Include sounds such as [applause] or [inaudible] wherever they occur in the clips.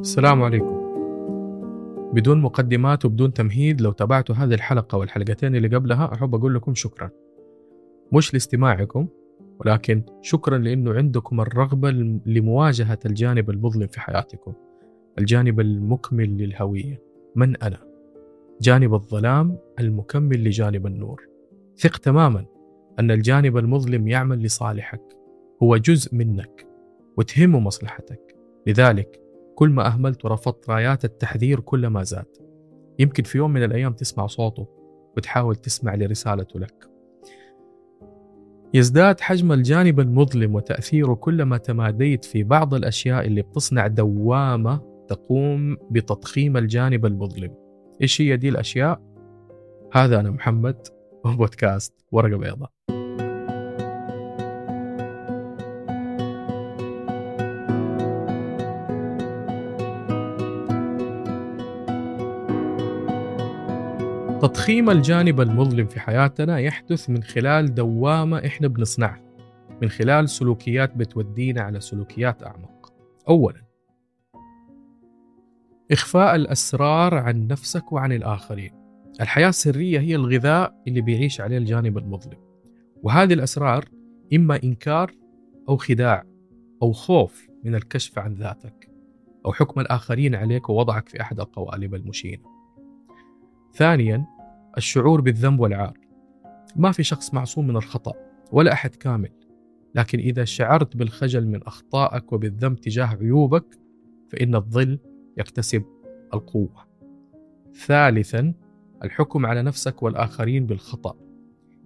السلام عليكم. بدون مقدمات وبدون تمهيد لو تابعتوا هذه الحلقة والحلقتين اللي قبلها أحب أقول لكم شكرا. مش لاستماعكم ولكن شكرا لأنه عندكم الرغبة لمواجهة الجانب المظلم في حياتكم الجانب المكمل للهوية. من أنا؟ جانب الظلام المكمل لجانب النور. ثق تماما أن الجانب المظلم يعمل لصالحك. هو جزء منك وتهمه مصلحتك. لذلك كل ما أهملت ورفضت رايات التحذير كلما زاد. يمكن في يوم من الأيام تسمع صوته وتحاول تسمع لرسالته لك. يزداد حجم الجانب المظلم وتأثيره كلما تماديت في بعض الأشياء اللي بتصنع دوامة تقوم بتضخيم الجانب المظلم. إيش هي دي الأشياء؟ هذا أنا محمد وبودكاست ورقة بيضاء. تضخيم الجانب المظلم في حياتنا يحدث من خلال دوامة إحنا بنصنعها من خلال سلوكيات بتودينا على سلوكيات أعمق. أولا إخفاء الأسرار عن نفسك وعن الآخرين. الحياة السرية هي الغذاء اللي بيعيش عليه الجانب المظلم. وهذه الأسرار إما إنكار أو خداع أو خوف من الكشف عن ذاتك أو حكم الآخرين عليك ووضعك في أحد القوالب المشينة. ثانيا الشعور بالذنب والعار. ما في شخص معصوم من الخطأ ولا أحد كامل. لكن إذا شعرت بالخجل من أخطائك وبالذنب تجاه عيوبك فإن الظل يكتسب القوة. ثالثا الحكم على نفسك والآخرين بالخطأ.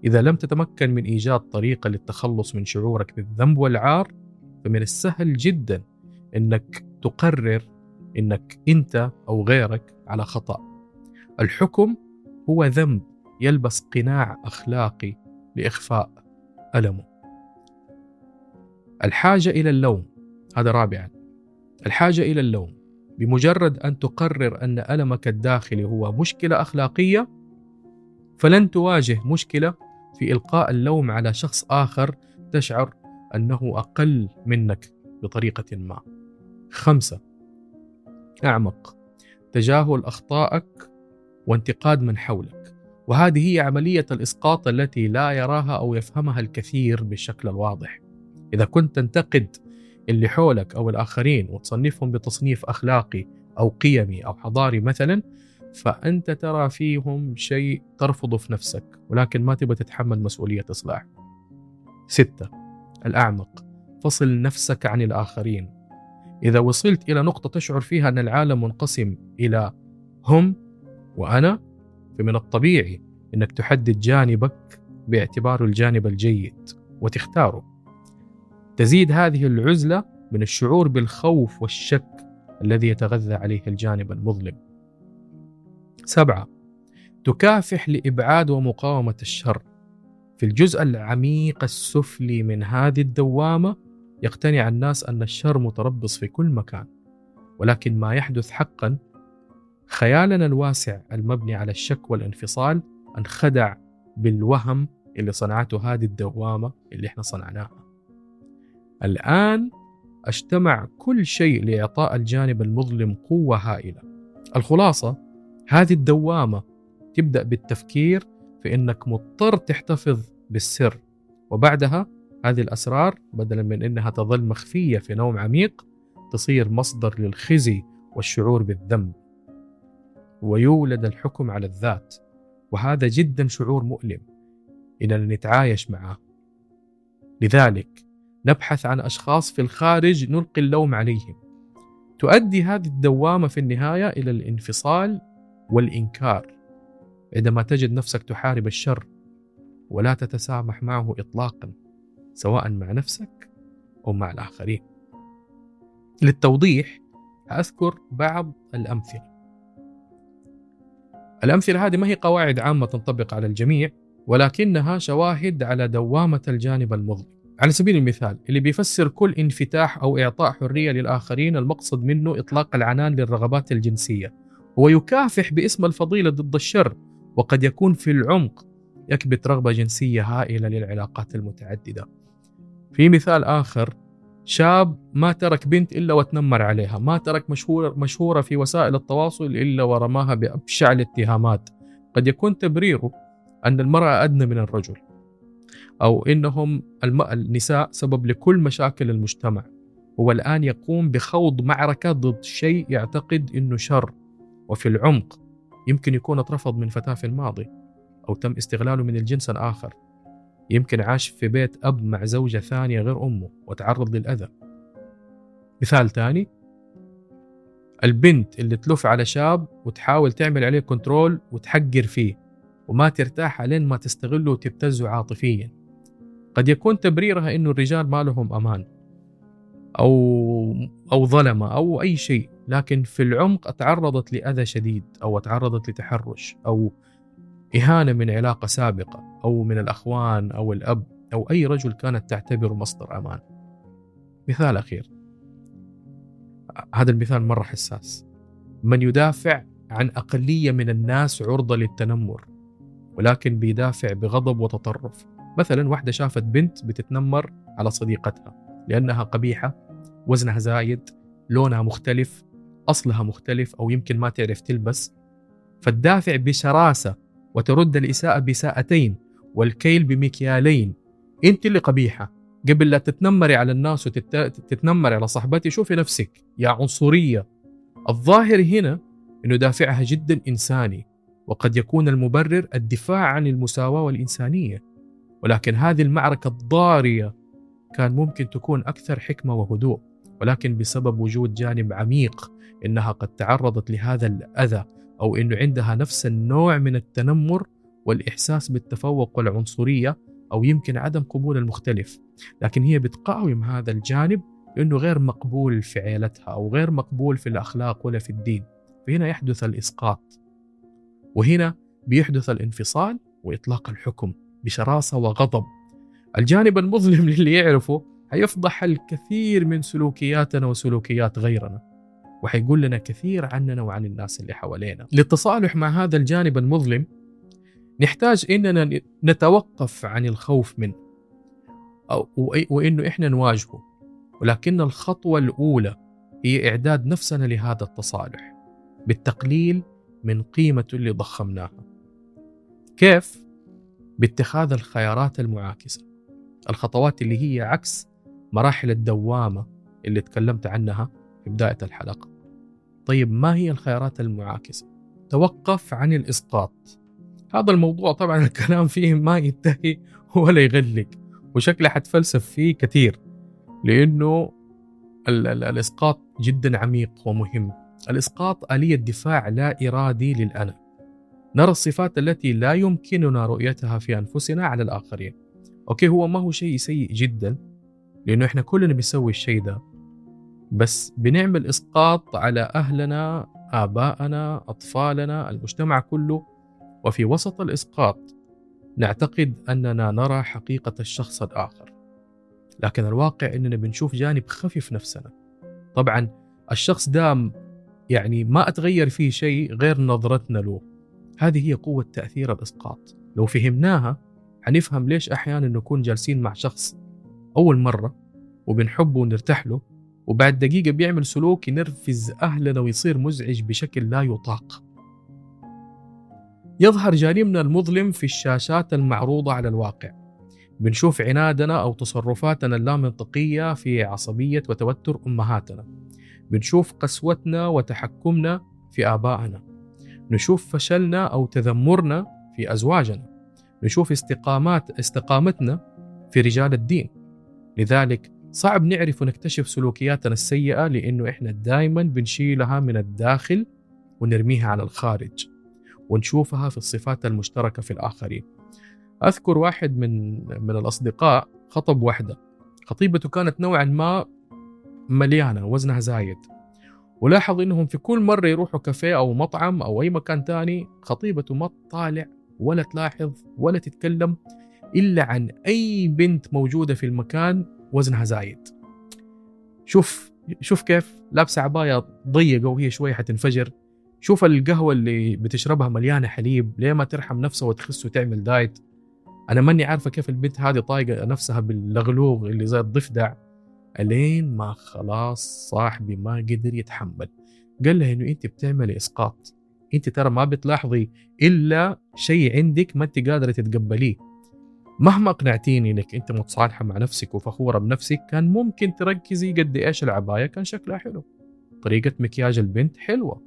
إذا لم تتمكن من إيجاد طريقة للتخلص من شعورك بالذنب والعار فمن السهل جدا أنك تقرر أنك أنت أو غيرك على خطأ. الحكم هو ذنب يلبس قناع أخلاقي لإخفاء ألمه. الحاجة إلى اللوم هذا رابعا. الحاجة إلى اللوم بمجرد أن تقرر أن ألمك الداخلي هو مشكلة أخلاقية فلن تواجه مشكلة في إلقاء اللوم على شخص آخر تشعر أنه أقل منك بطريقة ما. خمسة أعمق تجاهل اخطائك وانتقاد من حولك. وهذه هي عملية الإسقاط التي لا يراها أو يفهمها الكثير بالشكل الواضح. إذا كنت تنتقد اللي حولك أو الآخرين وتصنفهم بتصنيف أخلاقي أو قيمي أو حضاري مثلا فأنت ترى فيهم شيء ترفضه في نفسك ولكن ما تبغى تتحمل مسؤولية إصلاح. ستة الأعمق. فصل نفسك عن الآخرين. إذا وصلت إلى نقطة تشعر فيها أن العالم منقسم إلى هم وأنا فمن الطبيعي أنك تحدد جانبك باعتباره الجانب الجيد وتختاره. تزيد هذه العزلة من الشعور بالخوف والشك الذي يتغذى عليه الجانب المظلم. سبعة تكافح لإبعاد ومقاومة الشر. في الجزء العميق السفلي من هذه الدوامة يقتنع الناس أن الشر متربص في كل مكان ولكن ما يحدث حقا خيالنا الواسع المبني على الشك والانفصال انخدع بالوهم اللي صنعته هذه الدوامة اللي إحنا صنعناها. الآن أجتمع كل شيء لإعطاء الجانب المظلم قوة هائلة. الخلاصة هذه الدوامة تبدأ بالتفكير في أنك مضطر تحتفظ بالسر وبعدها هذه الأسرار بدلا من أنها تظل مخفية في نوم عميق تصير مصدر للخزي والشعور بالذنب. ويولد الحكم على الذات. وهذا جدا شعور مؤلم. إننا نتعايش معه. لذلك نبحث عن أشخاص في الخارج نلقي اللوم عليهم. تؤدي هذه الدوامة في النهاية إلى الانفصال والإنكار. عندما تجد نفسك تحارب الشر ولا تتسامح معه إطلاقا سواء مع نفسك أو مع الآخرين. للتوضيح أذكر بعض الأمثلة. الأمثلة هذه ما هي قواعد عامة تنطبق على الجميع ولكنها شواهد على دوامة الجانب المظلم. على سبيل المثال اللي بيفسر كل انفتاح أو إعطاء حرية للآخرين المقصد منه إطلاق العنان للرغبات الجنسية. ويكافح باسم الفضيلة ضد الشر وقد يكون في العمق يكبت رغبة جنسية هائلة للعلاقات المتعددة. في مثال آخر شاب ما ترك بنت إلا وتنمر عليها، ما ترك مشهور مشهورة في وسائل التواصل إلا ورماها بأبشع الاتهامات. قد يكون تبريره أن المرأة أدنى من الرجل. أو إنهم. النساء سبب لكل مشاكل المجتمع. هو الآن يقوم بخوض معركة ضد شيء يعتقد إنه شر وفي العمق يمكن يكون اترفض من فتاة في الماضي أو تم استغلاله من الجنس الآخر يمكن عاش في بيت أب مع زوجة ثانية غير أمه وتعرض للأذى. مثال ثاني البنت اللي تلف على شاب وتحاول تعمل عليه كنترول وتحقر فيه وما ترتاح لين ما تستغله وتبتزه عاطفيا. قد يكون تبريرها إنه الرجال ما لهم أمان أو أو ظلمة أو أي شيء لكن في العمق تعرضت لأذى شديد أو تعرضت لتحرش أو إهانة من علاقة سابقة أو من الأخوان أو الأب أو أي رجل كانت تعتبره مصدر أمان. مثال أخير. هذا المثال مرة حساس. من يدافع عن أقلية من الناس عرضة للتنمر ولكن بيدافع بغضب وتطرف. مثلا واحدة شافت بنت بتتنمر على صديقتها لأنها قبيحة وزنها زايد لونها مختلف أصلها مختلف أو يمكن ما تعرف تلبس. فتدافع بشراسة وترد الإساءة بساءتين والكيل بمكيالين. أنت اللي قبيحة. قبل لا تتنمري على الناس وتتنمري على صاحبتي شوفي نفسك يا عنصرية. الظاهر هنا أنه دافعها جدا إنساني وقد يكون المبرر الدفاع عن المساواة والإنسانية. ولكن هذه المعركة الضارية كان ممكن تكون أكثر حكمة وهدوء ولكن بسبب وجود جانب عميق إنها قد تعرضت لهذا الأذى. أو أنه عندها نفس النوع من التنمر والإحساس بالتفوق والعنصرية أو يمكن عدم قبول المختلف. لكن هي بتقاوم هذا الجانب لأنه غير مقبول في عيلتها أو غير مقبول في الأخلاق ولا في الدين. فهنا يحدث الإسقاط. وهنا بيحدث الانفصال وإطلاق الحكم بشراسة وغضب. الجانب المظلم [laughs] للي يعرفه حيفضح الكثير من سلوكياتنا وسلوكيات غيرنا. وحيقول لنا كثير عننا وعن الناس اللي حوالينا. للتصالح مع هذا الجانب المظلم نحتاج إننا نتوقف عن الخوف منه أو وإنه إحنا نواجهه. ولكن الخطوة الأولى هي إعداد نفسنا لهذا التصالح بالتقليل من قيمته اللي ضخمناها. كيف؟ باتخاذ الخيارات المعاكسة. الخطوات اللي هي عكس مراحل الدوامة اللي تكلمت عنها في بداية الحلقة. طيب ما هي الخيارات المعاكسة؟ توقف عن الإسقاط. هذا الموضوع طبعا [laughs] الكلام فيه ما ينتهي ولا يغلق وشكله حتفلسف فيه كثير لأنه ال ال الإسقاط جدا عميق ومهم. الإسقاط آلية دفاع لا إرادي للأنا. نرى الصفات التي لا يمكننا رؤيتها في أنفسنا على الآخرين. أوكي هو ما هو شيء سيء جدا لأنه إحنا كلنا بنسوي الشيء ده بس بنعمل إسقاط على أهلنا ابائنا أطفالنا المجتمع كله وفي وسط الإسقاط نعتقد أننا نرى حقيقة الشخص الآخر. لكن الواقع إننا بنشوف جانب خفي في نفسنا. طبعا الشخص ده يعني ما أتغير فيه شيء غير نظرتنا له. هذه هي قوة تأثير الإسقاط. لو فهمناها حنفهم ليش أحيانا نكون جالسين مع شخص أول مرة وبنحبه ونرتاح له وبعد دقيقة بيعمل سلوك ينرفز أهلنا ويصير مزعج بشكل لا يطاق. يظهر جانبنا المظلم في الشاشات المعروضة على الواقع. بنشوف عنادنا أو تصرفاتنا اللامنطقية في عصبية وتوتر أمهاتنا. بنشوف قسوتنا وتحكمنا في آبائنا. نشوف فشلنا أو تذمرنا في أزواجنا. نشوف استقامات استقامتنا في رجال الدين. لذلك صعب نعرف ونكتشف سلوكياتنا السيئة لأنه إحنا دائما بنشيلها من الداخل ونرميها على الخارج ونشوفها في الصفات المشتركة في الآخرين. أذكر واحد من من الأصدقاء خطب واحدة خطيبته كانت نوعا ما مليانة وزنها زايد. ولاحظ إنهم في كل مرة يروحوا كافيه أو مطعم أو أي مكان تاني خطيبته ما تطالع ولا تلاحظ ولا تتكلم إلا عن أي بنت موجودة في المكان وزنها زايد. شوف شوف كيف لابسة عباية ضيقة وهي شوي حتنفجر. شوف القهوة اللي بتشربها مليانة حليب ليه ما ترحم نفسها وتخس وتعمل دايت؟ أنا ماني عارفة كيف البنت هذه طايقة نفسها باللغلوغ اللي زي الضفدع. ألين ما خلاص صاحبي ما قدر يتحمل. قال لها إنه أنت بتعملي إسقاط. أنت ترى ما بتلاحظي إلا شيء عندك ما أنت قادرة تتقبليه. مهما اقنعتيني إنك أنت متصالحة مع نفسك وفخورة بنفسك كان ممكن تركزي قد إيش العباية كان شكلها حلو. طريقة مكياج البنت حلوة.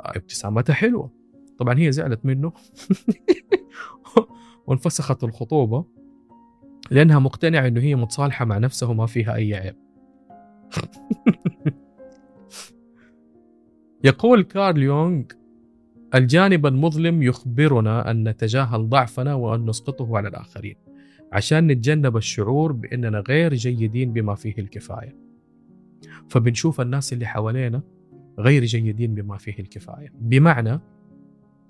ابتسامتها حلوة. طبعا هي زعلت منه. [laughs] وانفسخت الخطوبة لأنها مقتنعة إنه هي متصالحة مع نفسها وما فيها أي عيب. [laughs] يقول كارل يونغ الجانب المظلم يخبرنا أن نتجاهل ضعفنا وأن نسقطه على الآخرين. عشان نتجنب الشعور بأننا غير جيدين بما فيه الكفاية. فبنشوف الناس اللي حوالينا غير جيدين بما فيه الكفاية. بمعنى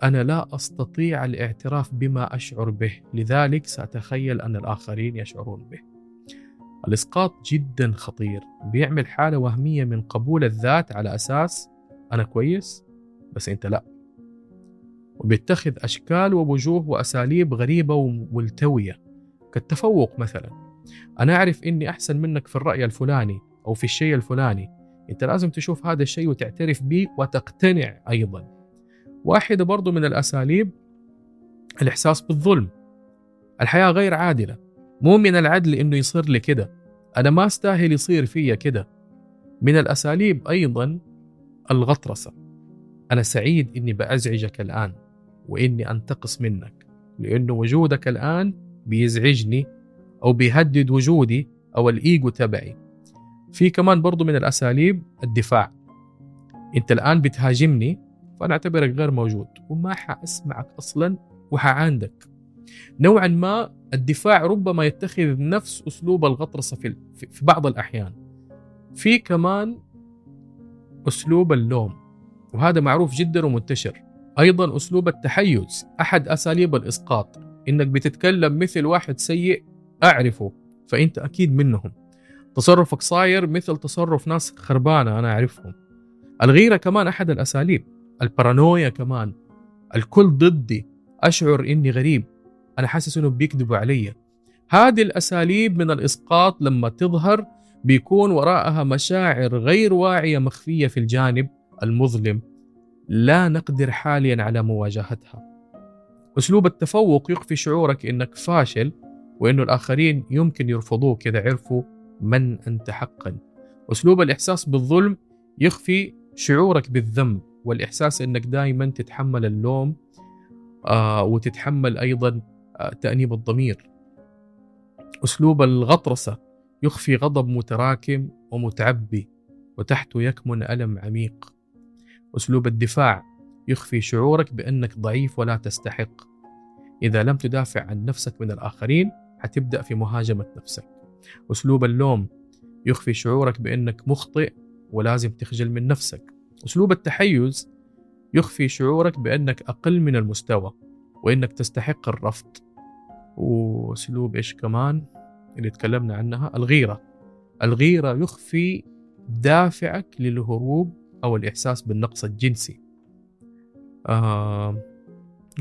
أنا لا أستطيع الاعتراف بما أشعر به لذلك سأتخيل أن الآخرين يشعرون به. الإسقاط جدا خطير بيعمل حالة وهمية من قبول الذات على أساس أنا كويس بس أنت لا. وبيتخذ أشكال ووجوه وأساليب غريبة وملتوية. كالتفوق مثلا. أنا أعرف إني أحسن منك في الرأي الفلاني أو في الشيء الفلاني. أنت لازم تشوف هذا الشيء وتعترف به وتقتنع أيضا. واحدة برضو من الأساليب الإحساس بالظلم. الحياة غير عادلة. مو من العدل إنه يصير لي كده. أنا ما أستاهل يصير فيا كده. من الأساليب أيضا الغطرسة. أنا سعيد إني بأزعجك الآن وإني أنتقص منك لأنه وجودك الآن بيزعجني أو بيهدد وجودي أو الإيجو تبعي. في كمان برضو من الأساليب الدفاع. أنت الآن بتهاجمني فأنا أعتبرك غير موجود وما حأسمعك أصلا وحعاندك نوعا ما الدفاع ربما يتخذ نفس أسلوب الغطرسة في, في بعض الأحيان. في كمان أسلوب اللوم وهذا معروف جدا ومنتشر. أيضا أسلوب التحيز أحد أساليب الإسقاط. إنك بتتكلم مثل واحد سيء أعرفه فأنت أكيد منهم. تصرفك صاير مثل تصرف ناس خربانة أنا أعرفهم. الغيرة كمان أحد الأساليب البارانويا كمان. الكل ضدي أشعر إني غريب. أنا حاسس إنه بيكذبوا علي. هذه الأساليب من الإسقاط لما تظهر بيكون وراءها مشاعر غير واعية مخفية في الجانب المظلم. لا نقدر حاليا على مواجهتها. أسلوب التفوق يخفي شعورك إنك فاشل وإنه الآخرين يمكن يرفضوك إذا عرفوا من أنت حقا. أسلوب الإحساس بالظلم يخفي شعورك بالذنب والإحساس إنك دائما تتحمل اللوم آه وتتحمل أيضا آه تأنيب الضمير. أسلوب الغطرسة يخفي غضب متراكم ومتعبي وتحته يكمن ألم عميق. أسلوب الدفاع يخفي شعورك بأنك ضعيف ولا تستحق. إذا لم تدافع عن نفسك من الآخرين حتبدأ في مهاجمة نفسك. أسلوب اللوم يخفي شعورك بأنك مخطئ ولازم تخجل من نفسك. أسلوب التحيز يخفي شعورك بأنك أقل من المستوى وأنك تستحق الرفض. وأسلوب إيش كمان اللي تكلمنا عنها؟ الغيرة. الغيرة يخفي دافعك للهروب أو الإحساس بالنقص الجنسي. آه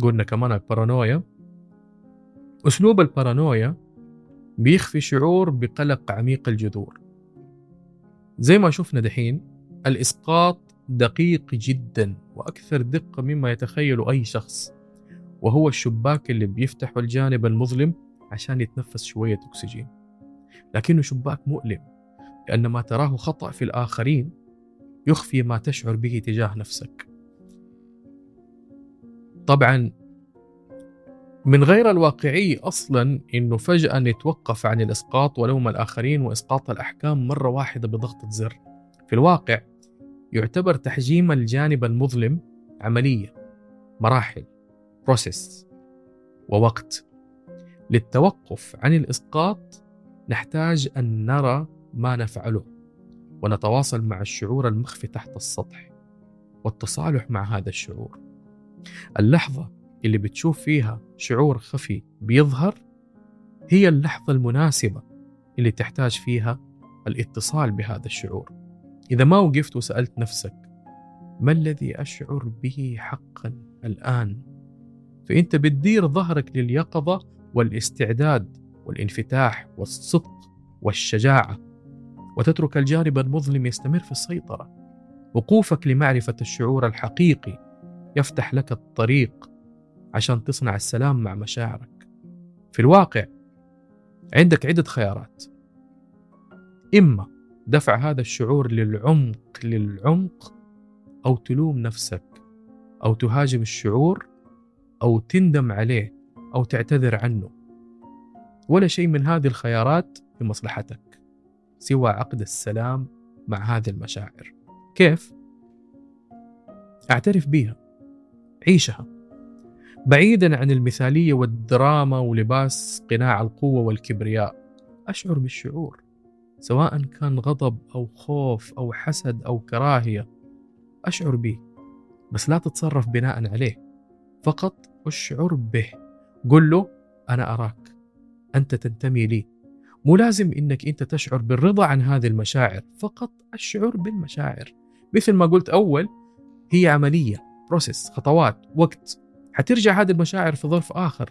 قلنا كمان البارانويا. أسلوب البارانويا بيخفي شعور بقلق عميق الجذور. زي ما شفنا دحين الإسقاط دقيق جدا وأكثر دقة مما يتخيل أي شخص وهو الشباك اللي بيفتحه الجانب المظلم عشان يتنفس شوية أكسجين. لكنه شباك مؤلم لأن ما تراه خطأ في الآخرين يخفي ما تشعر به تجاه نفسك. طبعا من غير الواقعي أصلا إنه فجأة نتوقف عن الإسقاط ولوم الآخرين وإسقاط الأحكام مرة واحدة بضغطة زر. في الواقع يعتبر تحجيم الجانب المظلم عملية مراحل بروسيس ووقت. للتوقف عن الإسقاط نحتاج أن نرى ما نفعله ونتواصل مع الشعور المخفي تحت السطح والتصالح مع هذا الشعور. اللحظة اللي بتشوف فيها شعور خفي بيظهر هي اللحظة المناسبة اللي تحتاج فيها الاتصال بهذا الشعور. إذا ما وقفت وسألت نفسك ما الذي أشعر به حقا الآن؟ فأنت بتدير ظهرك لليقظة والاستعداد والانفتاح والصدق والشجاعة وتترك الجانب المظلم يستمر في السيطرة. وقوفك لمعرفة الشعور الحقيقي يفتح لك الطريق عشان تصنع السلام مع مشاعرك. في الواقع عندك عدة خيارات. إما دفع هذا الشعور للعمق للعمق أو تلوم نفسك أو تهاجم الشعور أو تندم عليه أو تعتذر عنه. ولا شيء من هذه الخيارات في مصلحتك سوى عقد السلام مع هذه المشاعر. كيف؟ أعترف بيها. عيشها. بعيدا عن المثالية والدراما ولباس قناع القوة والكبرياء أشعر بالشعور سواء كان غضب أو خوف أو حسد أو كراهية أشعر به بس لا تتصرف بناء عليه. فقط أشعر به قل له أنا أراك أنت تنتمي لي. مو لازم إنك أنت تشعر بالرضا عن هذه المشاعر فقط الشعور بالمشاعر. مثل ما قلت أول هي عملية. بروسيس خطوات وقت. حترجع هذه المشاعر في ظرف آخر.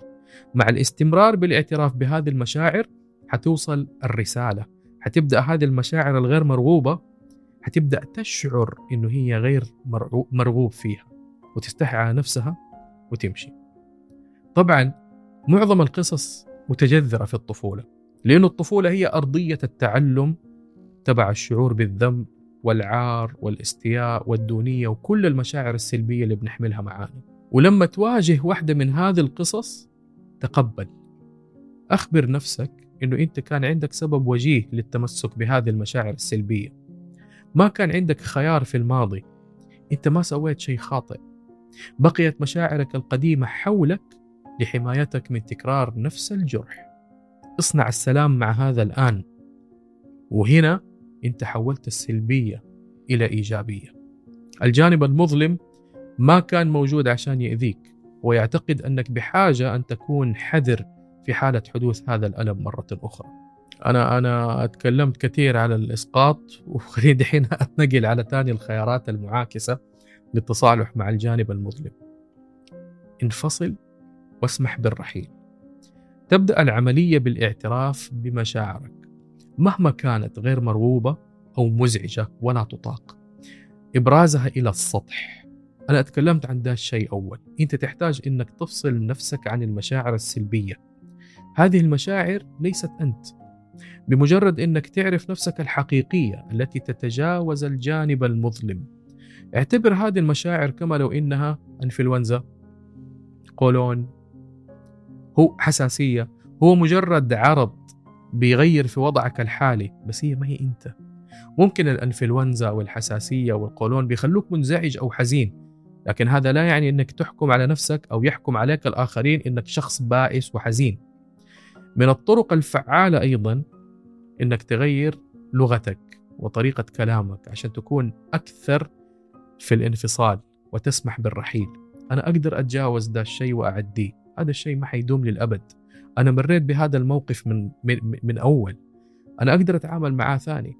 مع الاستمرار بالاعتراف بهذه المشاعر حتوصل الرسالة. حتبدأ هذه المشاعر الغير مرغوبة حتبدأ تشعر إنه هي غير مرغوب فيها. وتستحي على نفسها وتمشي. طبعا معظم القصص متجذرة في الطفولة. لأن الطفولة هي أرضية التعلم تبع الشعور بالذنب والعار والاستياء والدونية وكل المشاعر السلبية اللي بنحملها معانا. ولما تواجه واحدة من هذه القصص تقبل. أخبر نفسك أنه أنت كان عندك سبب وجيه للتمسك بهذه المشاعر السلبية. ما كان عندك خيار في الماضي. أنت ما سويت شيء خاطئ. بقيت مشاعرك القديمة حولك لحمايتك من تكرار نفس الجرح. اصنع السلام مع هذا الآن. وهنا انت حولت السلبية إلى إيجابية. الجانب المظلم ما كان موجود عشان يأذيك ويعتقد أنك بحاجة أن تكون حذر في حالة حدوث هذا الألم مرة أخرى. أنا أنا أتكلمت كثير على الإسقاط [laughs] وخليني دحين أتنقل على ثاني الخيارات المعاكسة للتصالح مع الجانب المظلم. انفصل واسمح بالرحيل. تبدأ العملية بالإعتراف بمشاعرك مهما كانت غير مرغوبة أو مزعجة ولا تطاق. إبرازها إلى السطح. أنا أتكلمت عن ده الشيء أول. أنت تحتاج أنك تفصل نفسك عن المشاعر السلبية. هذه المشاعر ليست أنت. بمجرد أنك تعرف نفسك الحقيقية التي تتجاوز الجانب المظلم. اعتبر هذه المشاعر كما لو إنها أنفلونزا. قولون. هو حساسية. هو مجرد عرض. بيغير في وضعك الحالي بس هي ما هي أنت. ممكن الإنفلونزا والحساسية والقولون بيخلوك منزعج أو حزين لكن هذا لا يعني إنك تحكم على نفسك أو يحكم عليك الآخرين إنك شخص بائس وحزين. من الطرق الفعالة أيضا إنك تغير لغتك وطريقة كلامك عشان تكون أكثر في الانفصال وتسمح بالرحيل. أنا أقدر أتجاوز ده الشيء وأعديه. هذا الشيء ما حيدوم للأبد. أنا مريت بهذا الموقف من من, من أول. أنا أقدر أتعامل معاه ثاني.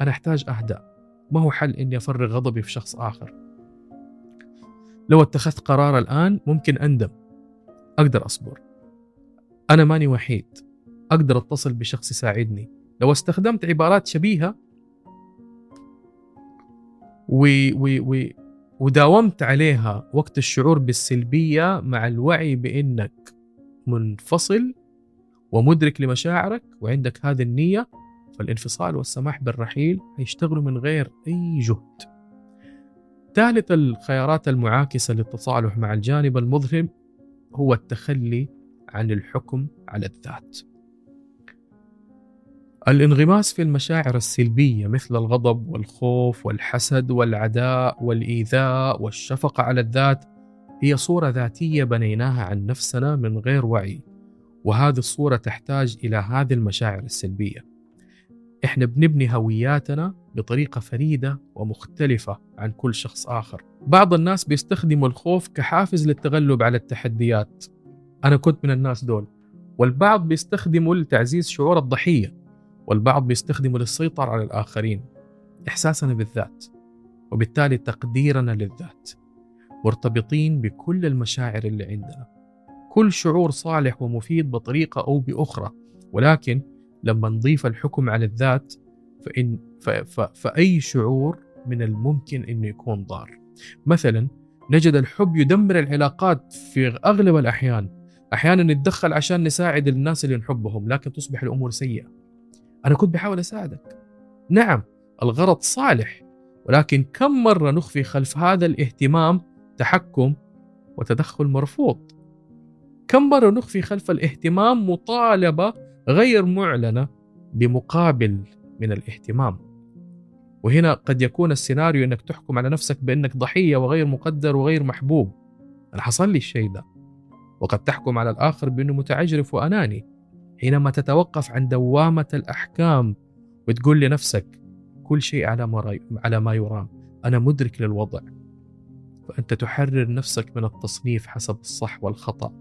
أنا أحتاج أهدأ. ما هو حل إني أفرغ غضبي في شخص آخر؟ لو اتخذت قرار الآن ممكن أندم. أقدر أصبر. أنا ماني وحيد. أقدر أتصل بشخص يساعدني. لو استخدمت عبارات شبيهة و, و, و وداومت عليها وقت الشعور بالسلبية مع الوعي بإنك منفصل ومدرك لمشاعرك وعندك هذه النية فالانفصال والسماح بالرحيل هيشتغلوا من غير أي جهد. ثالث الخيارات المعاكسة للتصالح مع الجانب المظلم هو التخلي عن الحكم على الذات. الانغماس في المشاعر السلبية مثل الغضب والخوف والحسد والعداء والإيذاء والشفقة على الذات هي صورة ذاتية بنيناها عن نفسنا من غير وعي وهذه الصورة تحتاج إلى هذه المشاعر السلبية. إحنا بنبني هوياتنا بطريقة فريدة ومختلفة عن كل شخص آخر. بعض الناس بيستخدموا الخوف كحافز للتغلب على التحديات. أنا كنت من الناس دول. والبعض بيستخدمه لتعزيز شعور الضحية والبعض بيستخدمه للسيطرة على الآخرين. إحساسنا بالذات وبالتالي تقديرنا للذات. مرتبطين بكل المشاعر اللي عندنا. كل شعور صالح ومفيد بطريقة أو بأخرى ولكن لما نضيف الحكم على الذات فإن ف ف فأي شعور من الممكن أنه يكون ضار. مثلا نجد الحب يدمر العلاقات في أغلب الأحيان. أحيانا نتدخل عشان نساعد الناس اللي نحبهم لكن تصبح الأمور سيئة. أنا كنت بحاول أساعدك. نعم الغرض صالح ولكن كم مرة نخفي خلف هذا الاهتمام تحكم وتدخل مرفوض. كم مرة نخفي خلف الاهتمام مطالبة غير معلنة بمقابل من الاهتمام؟ وهنا قد يكون السيناريو إنك تحكم على نفسك بإنك ضحية وغير مقدر وغير محبوب. أنا حصل لي الشيء ده. وقد تحكم على الآخر بإنه متعجرف وأناني. حينما تتوقف عن دوامة الأحكام وتقول لنفسك كل شيء على ما على ما يرام. أنا مدرك للوضع. فانت تحرر نفسك من التصنيف حسب الصح والخطأ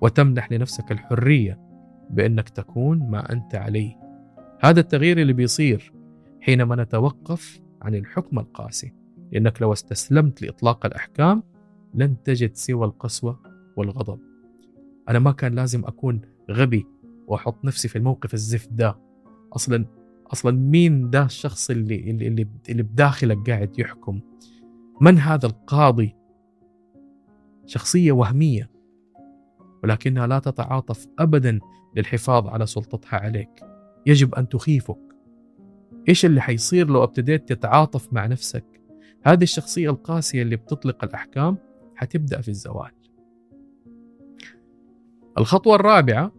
وتمنح لنفسك الحرية بأنك تكون ما أنت عليه. هذا التغيير اللي بيصير حينما نتوقف عن الحكم القاسي. لأنك لو استسلمت لإطلاق الأحكام لن تجد سوى القسوة والغضب. أنا ما كان لازم أكون غبي وأحط نفسي في الموقف الزفت ده أصلا أصلا مين ده الشخص اللي اللي, اللي بداخلك قاعد يحكم؟ من هذا القاضي؟ شخصية وهمية ولكنها لا تتعاطف أبدا للحفاظ على سلطتها عليك. يجب أن تخيفك. إيش اللي حيصير لو ابتديت تتعاطف مع نفسك؟ هذه الشخصية القاسية اللي بتطلق الأحكام حتبدأ في الزوال. الخطوة الرابعة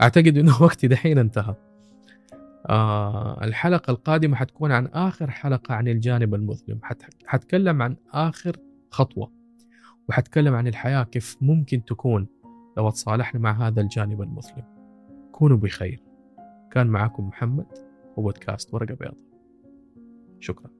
أعتقد أنه [laughs] وقتي دحين انتهى. آه الحلقة القادمة حتكون عن آخر حلقة عن الجانب المظلم. حتكلم عن آخر خطوة وحتكلم عن الحياة كيف ممكن تكون لو تصالحنا مع هذا الجانب المظلم. كونوا بخير. كان معكم محمد وبودكاست ورقة بيضاء. شكرا.